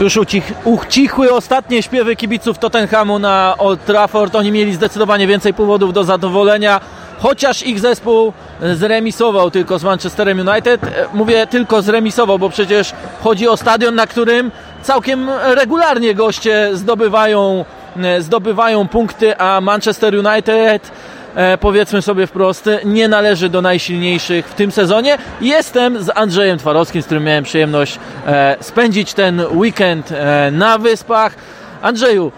Już ucich, ucichły ostatnie śpiewy kibiców Tottenhamu na Old Trafford. Oni mieli zdecydowanie więcej powodów do zadowolenia, chociaż ich zespół zremisował tylko z Manchesterem United. Mówię tylko zremisował, bo przecież chodzi o stadion, na którym całkiem regularnie goście zdobywają, zdobywają punkty, a Manchester United e, powiedzmy sobie wprost, nie należy do najsilniejszych w tym sezonie. Jestem z Andrzejem Twarowskim, z którym miałem przyjemność e, spędzić ten weekend e, na Wyspach. Andrzeju,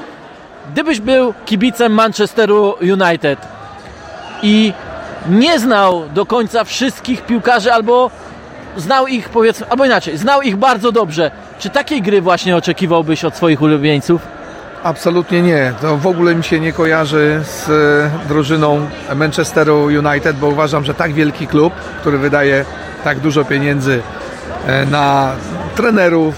gdybyś był kibicem Manchesteru United i nie znał do końca wszystkich piłkarzy albo znał ich powiedzmy, albo inaczej, znał ich bardzo dobrze. Czy takiej gry właśnie oczekiwałbyś od swoich ulubieńców? Absolutnie nie. To w ogóle mi się nie kojarzy z e, drużyną Manchesteru United, bo uważam, że tak wielki klub, który wydaje tak dużo pieniędzy e, na trenerów,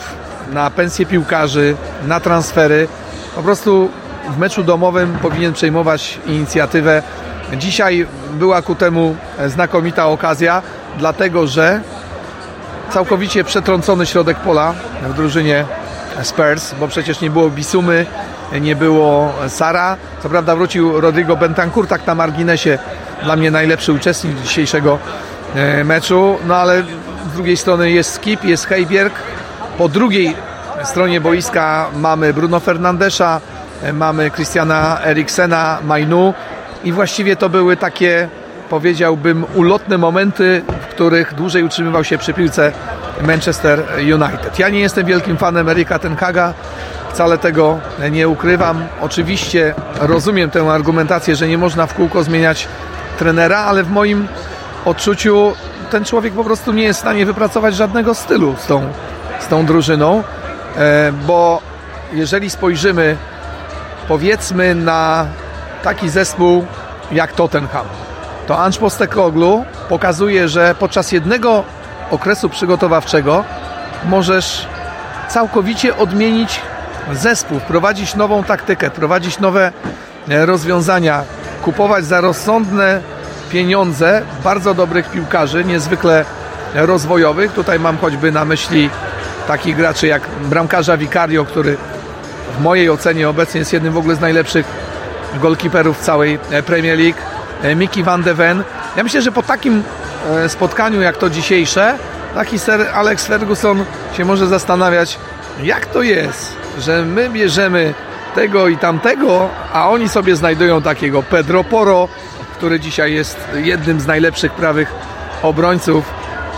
na pensje piłkarzy, na transfery, po prostu w meczu domowym powinien przejmować inicjatywę. Dzisiaj była ku temu znakomita okazja, dlatego że całkowicie przetrącony środek pola w drużynie Spurs, bo przecież nie było Bisumy, nie było Sara. Co prawda wrócił Rodrigo Bentancur, tak na marginesie dla mnie najlepszy uczestnik dzisiejszego e, meczu, no ale z drugiej strony jest Skip, jest Heiberg. Po drugiej stronie boiska mamy Bruno Fernandesza, e, mamy Christiana Eriksena, Mainu i właściwie to były takie powiedziałbym ulotne momenty, w których dłużej utrzymywał się przy piłce Manchester United. Ja nie jestem wielkim fanem Erika Tenhaga, wcale tego nie ukrywam. Oczywiście rozumiem tę argumentację, że nie można w kółko zmieniać trenera, ale w moim odczuciu ten człowiek po prostu nie jest w stanie wypracować żadnego stylu z tą, z tą drużyną, e, bo jeżeli spojrzymy powiedzmy na taki zespół jak Tottenham, to Ange Postecoglou pokazuje, że podczas jednego okresu przygotowawczego możesz całkowicie odmienić zespół, wprowadzić nową taktykę, wprowadzić nowe e, rozwiązania, kupować za rozsądne pieniądze bardzo dobrych piłkarzy, niezwykle rozwojowych. Tutaj mam choćby na myśli takich graczy jak bramkarza Vicario, który w mojej ocenie obecnie jest jednym w ogóle z najlepszych golkiperów całej e, Premier League. E, Mickey van de Ven. Ja myślę, że po takim spotkaniu jak to dzisiejsze, taki ser Alex Ferguson się może zastanawiać, jak to jest, że my bierzemy tego i tamtego, a oni sobie znajdują takiego Pedro Poro, który dzisiaj jest jednym z najlepszych prawych obrońców,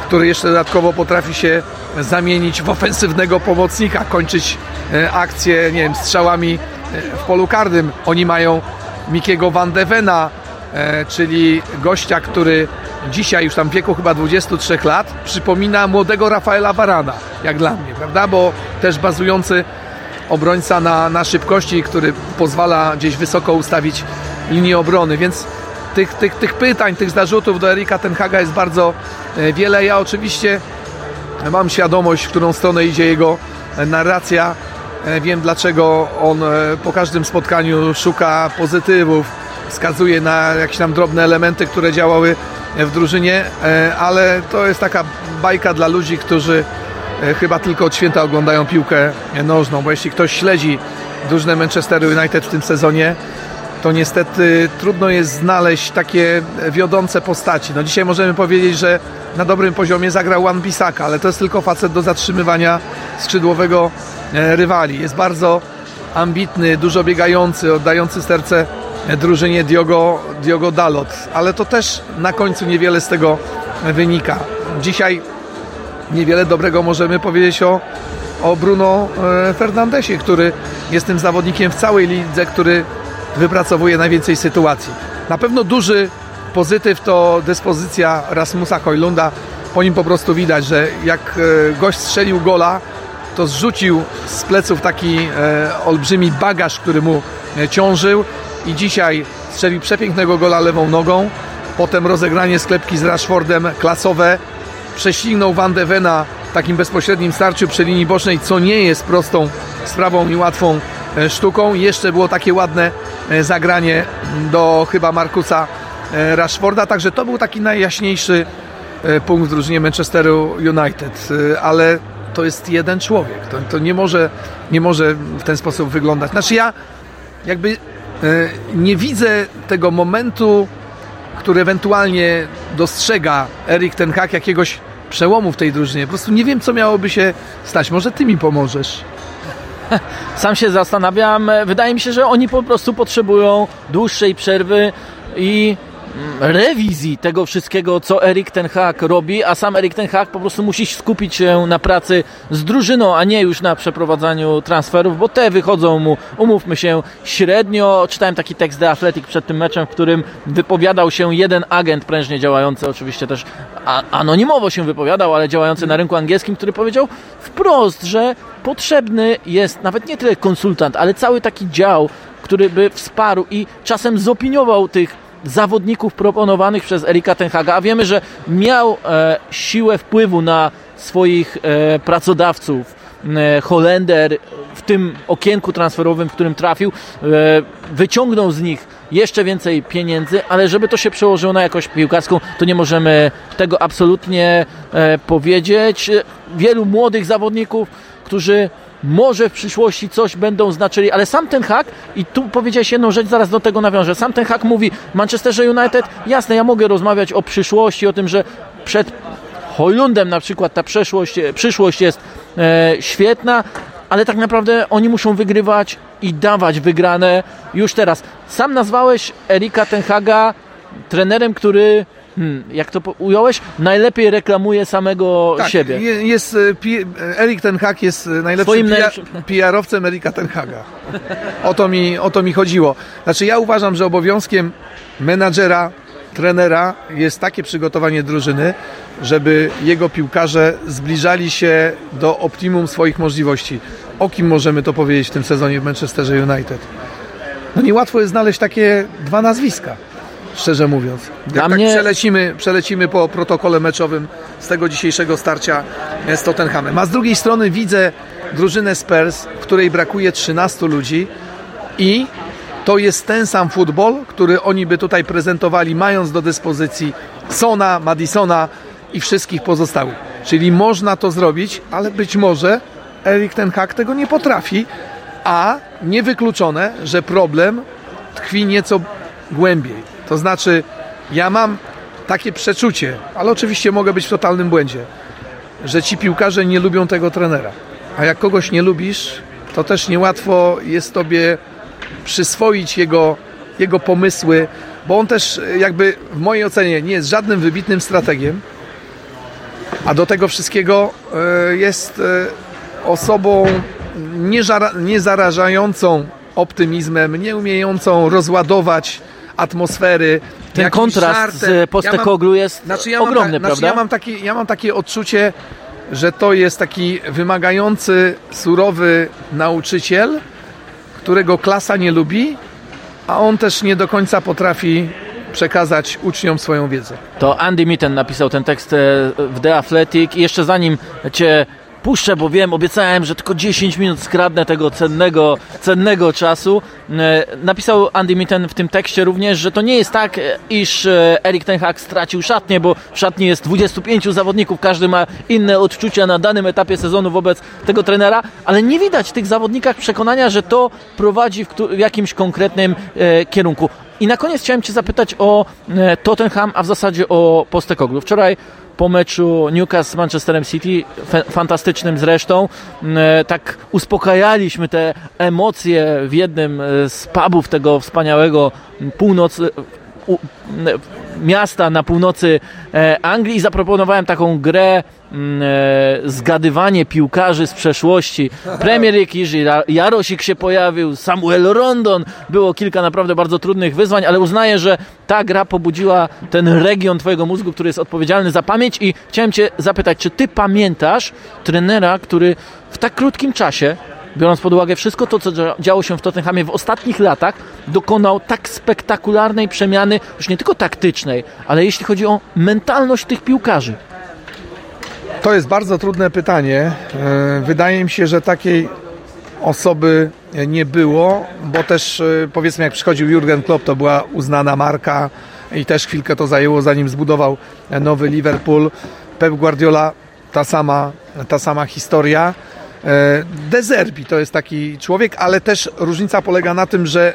który jeszcze dodatkowo potrafi się zamienić w ofensywnego pomocnika, kończyć e, akcję, nie wiem, strzałami e, w polu karnym. Oni mają Mikiego Van de Vena, e, czyli gościa, który dzisiaj już tam w wieku chyba 23 lat przypomina młodego Rafaela Barana, jak dla mnie, prawda? Bo też bazujący obrońca na, na szybkości, który pozwala gdzieś wysoko ustawić linię obrony, więc tych, tych, tych pytań, tych zarzutów do Erika Tenhaga jest bardzo e, wiele. Ja oczywiście mam świadomość, w którą stronę idzie jego narracja. E, wiem dlaczego on e, po każdym spotkaniu szuka pozytywów, wskazuje na jakieś tam drobne elementy, które działały w drużynie, ale to jest taka bajka dla ludzi, którzy E, chyba tylko od święta oglądają piłkę nożną, bo jeśli ktoś śledzi drużynę Manchesteru United w tym sezonie, to niestety trudno jest znaleźć takie wiodące postaci. No dzisiaj możemy powiedzieć, że na dobrym poziomie zagrał Wan Bisaka, ale to jest tylko facet do zatrzymywania skrzydłowego e, rywali. Jest bardzo ambitny, dużo biegający, oddający serce drużynie Diogo, Diogo Dalot, ale to też na końcu niewiele z tego wynika. Dzisiaj niewiele dobrego możemy powiedzieć o, o Bruno e, Fernandesie, który jest tym zawodnikiem w całej lidze, który wypracowuje najwięcej sytuacji. Na pewno duży pozytyw to dyspozycja Rasmusa Hojlunda. Po nim po prostu widać, że jak e, gość strzelił gola, to zrzucił z pleców taki e, olbrzymi bagaż, który mu ciążył i dzisiaj strzelił przepięknego gola lewą nogą. Potem rozegranie sklepki z Rashfordem klasowe, prześlignął Van de Vena takim bezpośrednim starciu przy linii bocznej, co nie jest prostą sprawą i łatwą e, sztuką. Jeszcze było takie ładne e, zagranie do chyba Markusa e, Rashforda, także to był taki najjaśniejszy punkt w drużynie Manchesteru United, ale to jest jeden człowiek. To, to nie, może, nie może w ten sposób wyglądać. Znaczy ja jakby nie widzę tego momentu, który ewentualnie dostrzega Erik Ten Hag jakiegoś przełomu w tej drużynie. Po prostu nie wiem, co miałoby się stać. Może ty mi pomożesz. Sam się zastanawiam. Wydaje mi się, że oni po prostu potrzebują dłuższej przerwy i rewizji tego wszystkiego, co Erik Ten Hag robi, a sam Erik Ten Hag po prostu musi skupić się na pracy z drużyną, a nie już na przeprowadzaniu transferów, bo te wychodzą mu, umówmy się, średnio. Czytałem taki tekst The Athletic przed tym meczem, w którym wypowiadał się jeden agent prężnie działający, oczywiście też anonimowo się wypowiadał, ale działający na rynku angielskim, który powiedział wprost, że potrzebny jest nawet nie tyle konsultant, ale cały taki dział, który by wsparł i czasem zopiniował tych zawodników proponowanych przez Erika Tenhaga, a wiemy, że miał e, siłę wpływu na swoich e, pracodawców. E, Holender w tym okienku transferowym, w którym trafił, e, wyciągnął z nich jeszcze więcej pieniędzy, ale żeby to się przełożyło na jakość piłkarską, to nie możemy tego absolutnie e, powiedzieć. Wielu młodych zawodników, którzy może w przyszłości coś będą znaczyli, ale sam ten hak, i tu powiedziałeś jedną rzecz, zaraz do tego nawiążę, sam ten hak mówi Manchesterze United, jasne, ja mogę rozmawiać o przyszłości, o tym, że przed Hojlundem na przykład ta przeszłość, przyszłość jest e, świetna, ale tak naprawdę oni muszą wygrywać i dawać wygrane już teraz. Sam nazwałeś Erika Tenhaga trenerem, który hmm, jak to ująłeś, najlepiej reklamuje samego tak, siebie. Jest, e, Erik Ten Hag jest e, najlepszym PR-owcem Erika Ten Haga. O to, mi, o to mi chodziło. Znaczy ja uważam, że obowiązkiem menadżera, trenera jest takie przygotowanie drużyny, żeby jego piłkarze zbliżali się do optimum swoich możliwości. O kim możemy to powiedzieć w tym sezonie w Manchesterze United? No niełatwo jest znaleźć takie dwa nazwiska szczerze mówiąc. Jak Dla tak mnie... przelecimy, przelecimy po protokole meczowym z tego dzisiejszego starcia z Tottenhamem. A z drugiej strony widzę drużynę Spurs, w której brakuje 13 ludzi i to jest ten sam futbol, który oni by tutaj prezentowali, mając do dyspozycji Sona, Madisona i wszystkich pozostałych. Czyli można to zrobić, ale być może Erik Ten Hag tego nie potrafi, a niewykluczone, że problem tkwi nieco głębiej. To znaczy, ja mam takie przeczucie, ale oczywiście mogę być w totalnym błędzie, że ci piłkarze nie lubią tego trenera. A jak kogoś nie lubisz, to też niełatwo jest tobie przyswoić jego, jego pomysły, bo on też jakby w mojej ocenie nie jest żadnym wybitnym strategiem, a do tego wszystkiego e, jest e, osobą niezarażającą optymizmem, nie umiejącą rozładować atmosfery. Ten kontrast żartem. z Postekoglu ja jest znaczy ja ogromny, ta, prawda? Znaczy ja, mam takie, ja mam takie odczucie, że to jest taki wymagający, surowy nauczyciel, którego klasa nie lubi, a on też nie do końca potrafi przekazać uczniom swoją wiedzę. To Andy Mitten napisał ten tekst e, w The Athletic i jeszcze zanim cię puszczę, bo wiem, obiecałem, że tylko 10 minut skradnę tego cennego, cennego czasu. E, napisał Andy Mitten w tym tekście również, że to nie jest tak, e, iż e, Erik Ten Hag stracił szatnię, bo w szatni jest 25 zawodników, każdy ma inne odczucia na danym etapie sezonu wobec tego trenera, ale nie widać w tych zawodnikach przekonania, że to prowadzi w, jakimś konkretnym kierunku. I na koniec chciałem Cię zapytać o Tottenham, a w zasadzie o Postekoglu. Wczoraj po meczu Newcastle z Manchesterem City, fantastycznym zresztą. E, tak uspokajaliśmy te emocje w jednym e, z pubów tego wspaniałego północ miasta na północy e, Anglii. I zaproponowałem taką grę mm, e, zgadywanie piłkarzy z przeszłości. Premier League, Jarosik się pojawił, Samuel Rondon, było kilka naprawdę bardzo trudnych wyzwań, ale uznaję, że ta gra pobudziła ten region twojego mózgu, który jest odpowiedzialny za pamięć. I chciałem cię zapytać, czy ty pamiętasz trenera, który w tak krótkim czasie biorąc pod uwagę wszystko to, co działo się w Tottenhamie w ostatnich latach, dokonał tak spektakularnej przemiany, już nie tylko taktycznej, ale jeśli chodzi o mentalność tych piłkarzy. To jest bardzo trudne pytanie. E, wydaje mi się, że takiej osoby nie było, bo też e, powiedzmy jak przychodził Jurgen Klopp, to była uznana marka i też chwilkę to zajęło zanim zbudował nowy Liverpool. Pep Guardiola ta sama ta sama historia. E, Dezerbi to jest taki człowiek, ale też różnica polega na tym, że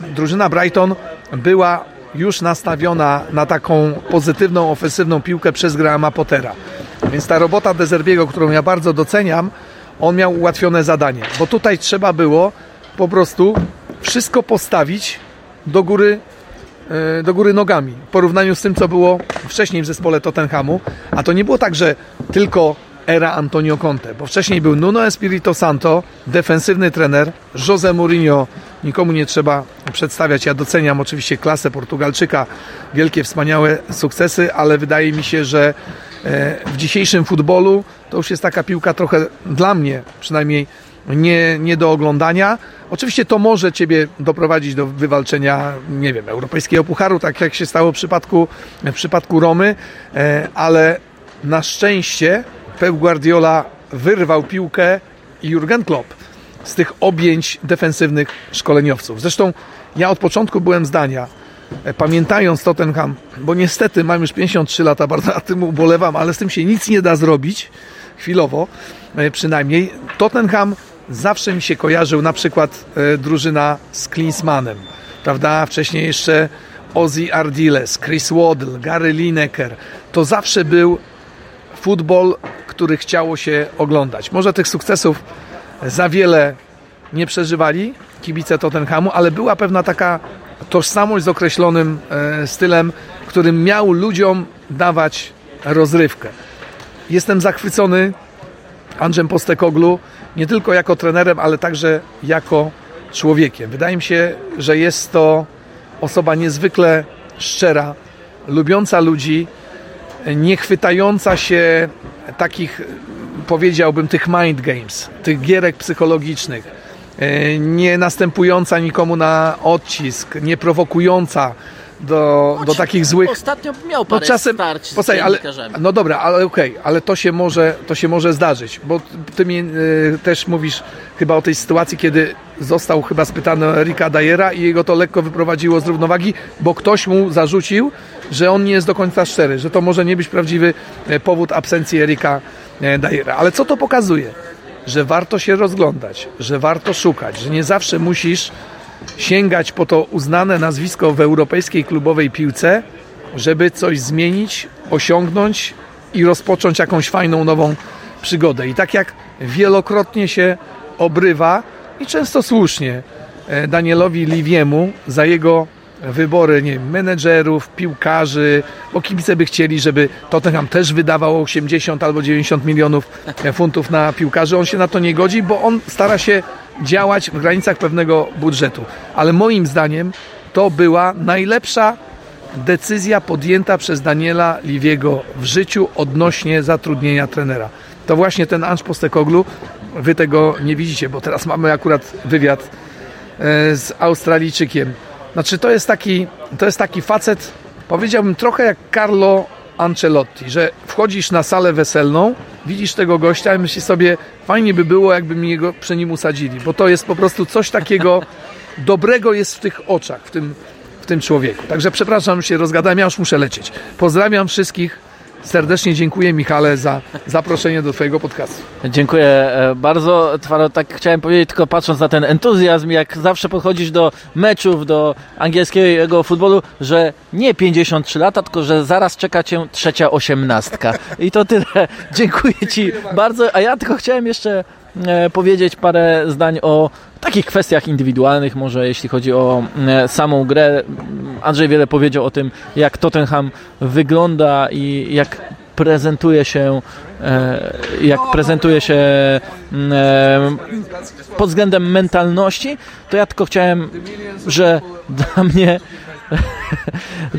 drużyna Brighton była już nastawiona na taką pozytywną, ofensywną piłkę przez Grahama Pottera. Więc ta robota Dezerbiego, którą ja bardzo doceniam, on miał ułatwione zadanie, bo tutaj trzeba było po prostu wszystko postawić do góry, e, do góry nogami w porównaniu z tym, co było wcześniej w zespole Tottenhamu. A to nie było tak, że tylko era Antonio Conte, bo wcześniej był Nuno Espirito Santo, defensywny trener, Jose Mourinho, nikomu nie trzeba przedstawiać. Ja doceniam oczywiście klasę Portugalczyka, wielkie, wspaniałe sukcesy, ale wydaje mi się, że e, w dzisiejszym futbolu to już jest taka piłka trochę dla mnie przynajmniej nie, nie do oglądania. Oczywiście to może Ciebie doprowadzić do wywalczenia, nie wiem, europejskiego pucharu, tak jak się stało w przypadku, w przypadku Romy, e, ale na szczęście Pep Guardiola wyrwał piłkę i Jurgen Klopp z tych objęć defensywnych szkoleniowców. Zresztą ja od początku byłem zdania, e, pamiętając Tottenham, bo niestety mam już 53 lata, bardzo na tym ubolewam, ale z tym się nic nie da zrobić, chwilowo e, przynajmniej. Tottenham zawsze mi się kojarzył na przykład e, drużyna z Klinsmanem, prawda? Wcześniej jeszcze Ozzy Ardiles, Chris Waddle, Gary Lineker. To zawsze był futbol, który chciało się oglądać. Może tych sukcesów za wiele nie przeżywali kibice Tottenhamu, ale była pewna taka tożsamość z określonym e, stylem, którym miał ludziom dawać rozrywkę. Jestem zachwycony Andrzem Postekoglu nie tylko jako trenerem, ale także jako człowiekiem. Wydaje mi się, że jest to osoba niezwykle szczera, lubiąca ludzi, nie chwytająca się takich, powiedziałbym, tych mind games, tych gierek psychologicznych, e, nie następująca nikomu na odcisk, nie prowokująca do, do takich złych... Ostatnio miał parę czasem, starć postaj, ale, No dobra, ale okej, okay, ale to się, może, to się może zdarzyć, bo ty mi y, też mówisz chyba o tej sytuacji, kiedy został chyba spytany o Erika Dajera i jego to lekko wyprowadziło z równowagi, bo ktoś mu zarzucił, że on nie jest do końca szczery, że to może nie być prawdziwy e, powód absencji Erika e, Dajera. Ale co to pokazuje? Że warto się rozglądać, że warto szukać, że nie zawsze musisz sięgać po to uznane nazwisko w europejskiej klubowej piłce, żeby coś zmienić, osiągnąć i rozpocząć jakąś fajną, nową przygodę. I tak jak wielokrotnie się obrywa i często słusznie e, Danielowi Liwiemu za jego wybory nie wiem, menedżerów, piłkarzy, bo kibice by chcieli, żeby Tottenham też wydawał 80 albo 90 milionów funtów na piłkarzy. On się na to nie godzi, bo on stara się działać w granicach pewnego budżetu. Ale moim zdaniem to była najlepsza decyzja podjęta przez Daniela Liwiego w życiu odnośnie zatrudnienia trenera. To właśnie ten Anż Postekoglu, wy tego nie widzicie, bo teraz mamy akurat wywiad e, z Australijczykiem. Znaczy to jest taki, to jest taki facet, powiedziałbym trochę jak Carlo Ancelotti, że wchodzisz na salę weselną, widzisz tego gościa i myślisz sobie, fajnie by było, jakby mi go przy nim usadzili, bo to jest po prostu coś takiego dobrego jest w tych oczach, w tym, w tym człowieku. Także przepraszam, się rozgadałem, ja już muszę lecieć. Pozdrawiam wszystkich serdecznie dziękuję Michale za zaproszenie do Twojego podcastu. Dziękuję e, bardzo. Tak chciałem powiedzieć, tylko patrząc na ten entuzjazm, jak zawsze podchodzisz do meczów, do angielskiego futbolu, że nie 53 lata, tylko że zaraz czeka Cię trzecia osiemnastka. I to tyle. Dziękuję Ci bardzo. A ja tylko chciałem jeszcze powiedzieć parę zdań o takich kwestiach indywidualnych, może jeśli chodzi o e, samą grę. Andrzej wiele powiedział o tym, jak Tottenham wygląda i jak prezentuje się e, jak prezentuje się e, pod względem mentalności, to ja tylko chciałem, że dla mnie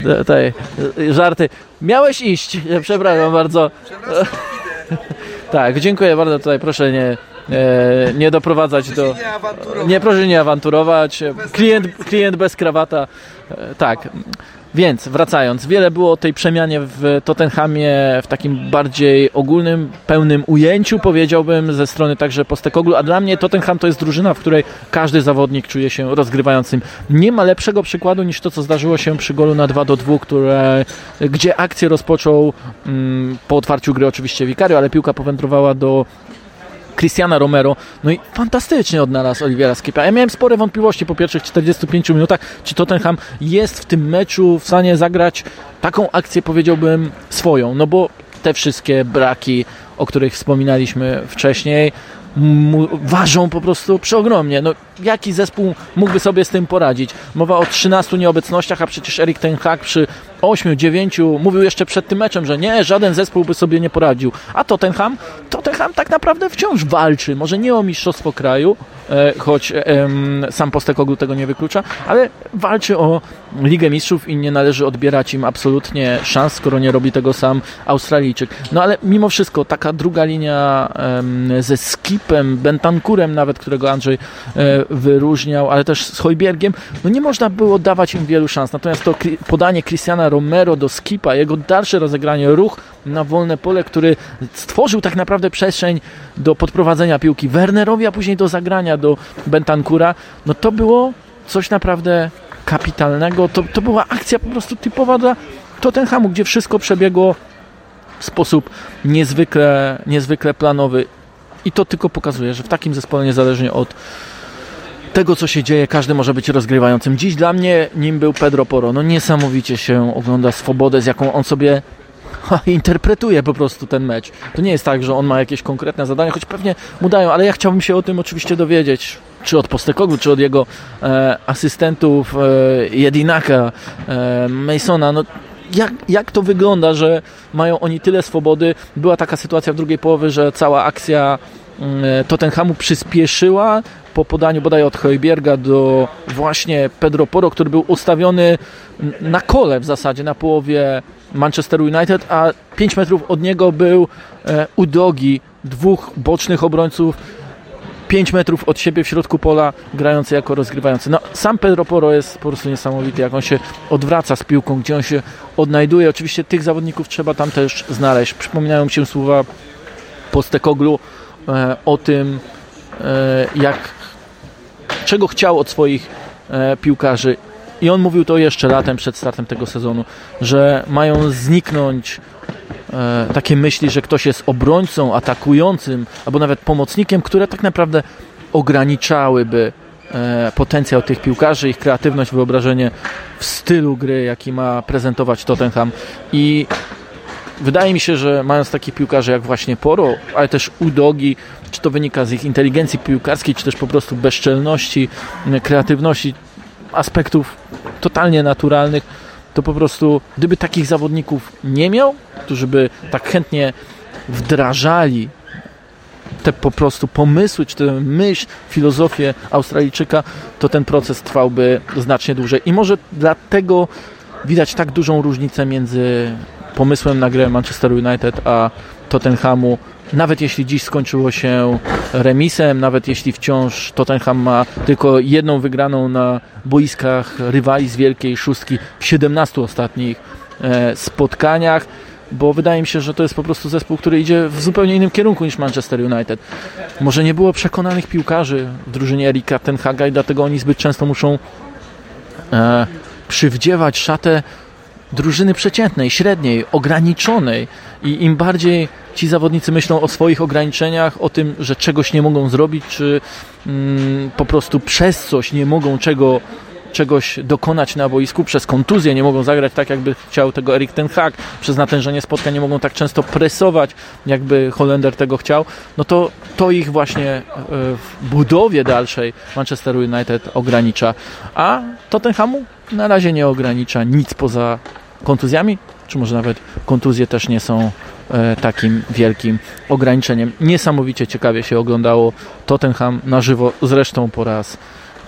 tutaj żarty. Miałeś iść, przepraszam bardzo. Tak, dziękuję bardzo. Tutaj proszę nie, e, nie doprowadzać do. Nie, proszę nie awanturować. Klient, klient bez krawata. E, tak. Więc wracając, wiele było o tej przemianie w Tottenhamie w takim bardziej ogólnym, pełnym ujęciu, powiedziałbym, ze strony także Postekoglu, a dla mnie Tottenham to jest drużyna, w której każdy zawodnik czuje się rozgrywającym. Nie ma lepszego przykładu niż to, co zdarzyło się przy golu na 2 do 2, które, gdzie akcję rozpoczął mm, po otwarciu gry oczywiście Vicario, ale piłka powędrowała do Cristiana Romero. No i fantastycznie odnalazł Oliviera Skipa. Ja miałem spore wątpliwości po pierwszych 45 minutach, czy Tottenham jest w tym meczu w stanie zagrać taką akcję, powiedziałbym, swoją. No bo te wszystkie braki, o których wspominaliśmy wcześniej, ważą po prostu przeogromnie. No, jaki zespół mógłby sobie z tym poradzić? Mowa o 13 nieobecnościach, a przecież Erik Ten Hag przy 8, 9 mówił jeszcze przed tym meczem, że nie, żaden zespół by sobie nie poradził. A Tottenham? Tottenham tak naprawdę wciąż walczy. Może nie o mistrzostwo kraju, e, choć sam Postekoglu tego nie wyklucza, ale walczy o Ligę Mistrzów i nie należy odbierać im absolutnie szans, skoro nie robi tego sam Australijczyk. No ale mimo wszystko taka druga linia ze Skipem, Bentankurem nawet, którego Andrzej e, wyróżniał, ale też z Hojbiergiem, no nie można było dawać im wielu szans. Natomiast to podanie Romero do Skipa, jego dalsze rozegranie, ruch na wolne pole, który stworzył tak naprawdę przestrzeń do podprowadzenia piłki Wernerowi, a później do zagrania do Bentancura, no to było coś naprawdę kapitalnego. To, to była akcja po prostu typowa dla Tottenhamu, gdzie wszystko przebiegło w sposób niezwykle, niezwykle planowy. I to tylko pokazuje, że w takim zespole, niezależnie od tego, co się dzieje, każdy może być rozgrywającym. Dziś dla mnie nim był Pedro Poro. No niesamowicie się ogląda swobodę, z jaką on sobie interpretuje po prostu ten mecz. To nie jest tak, że on ma jakieś konkretne zadania, choć pewnie mu dają, ale ja chciałbym się o tym oczywiście dowiedzieć. Czy od Postekoglu, czy od jego e, asystentów e, Jedinaka, e, Masona. No, jak, jak to wygląda, że mają oni tyle swobody? Była taka sytuacja w drugiej połowie, że cała akcja mm, Tottenhamu przyspieszyła po podaniu bodaj od Hojbierga do właśnie Pedro Poro, który był ustawiony na kole w zasadzie na połowie Manchester United, a 5 metrów od niego był e, Udogi, dwóch bocznych obrońców 5 metrów od siebie w środku pola grający jako rozgrywający. No, sam Pedro Poro jest po prostu niesamowity, jak on się odwraca z piłką, gdzie on się odnajduje. Oczywiście tych zawodników trzeba tam też znaleźć. Przypominają mi się słowa Postekoglu e, o tym, e, jak czego chciał od swoich e, piłkarzy. I on mówił to jeszcze latem przed startem tego sezonu, że mają zniknąć e, takie myśli, że ktoś jest obrońcą, atakującym, albo nawet pomocnikiem, które tak naprawdę ograniczałyby e, potencjał tych piłkarzy, ich kreatywność, wyobrażenie w stylu gry, jaki ma prezentować Tottenham. I wydaje mi się, że mając takich piłkarzy jak właśnie Poro, ale też Udogi, czy to wynika z ich inteligencji piłkarskiej, czy też po prostu bezczelności, kreatywności, aspektów totalnie naturalnych, to po prostu gdyby takich zawodników nie miał, którzy by tak chętnie wdrażali te po prostu pomysły, czy tę myśl, filozofię Australijczyka, to ten proces trwałby znacznie dłużej. I może dlatego widać tak dużą różnicę między pomysłem na grę Manchester United a Tottenhamu nawet jeśli dziś skończyło się remisem, nawet jeśli wciąż Tottenham ma tylko jedną wygraną na boiskach rywali z Wielkiej Szóstki w 17 ostatnich e, spotkaniach, bo wydaje mi się, że to jest po prostu zespół, który idzie w zupełnie innym kierunku niż Manchester United. Może nie było przekonanych piłkarzy w drużynie Erika Tenhaga i dlatego oni zbyt często muszą e, przywdziewać szatę drużyny przeciętnej, średniej, ograniczonej. I im bardziej ci zawodnicy myślą o swoich ograniczeniach, o tym, że czegoś nie mogą zrobić, czy mm, po prostu przez coś nie mogą czego, czegoś dokonać na boisku, przez kontuzję nie mogą zagrać tak, jakby chciał tego Erik Ten Hag, przez natężenie spotkań nie mogą tak często presować, jakby Holender tego chciał, no to to ich właśnie e, w budowie dalszej Manchester United ogranicza. A Tottenhamu na razie nie ogranicza nic poza kontuzjami, czy może nawet kontuzje też nie są e, takim wielkim ograniczeniem. Niesamowicie ciekawie się oglądało Tottenham na żywo, zresztą po raz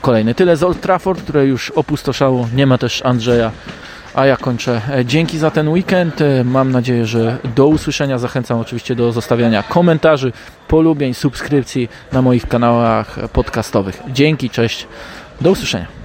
kolejny. Tyle z Old Trafford, które już opustoszało, nie ma też Andrzeja, a ja kończę. E, dzięki za ten weekend, e, mam nadzieję, że do usłyszenia. Zachęcam oczywiście do zostawiania komentarzy, polubień, subskrypcji na moich kanałach podcastowych. Dzięki, cześć, do usłyszenia.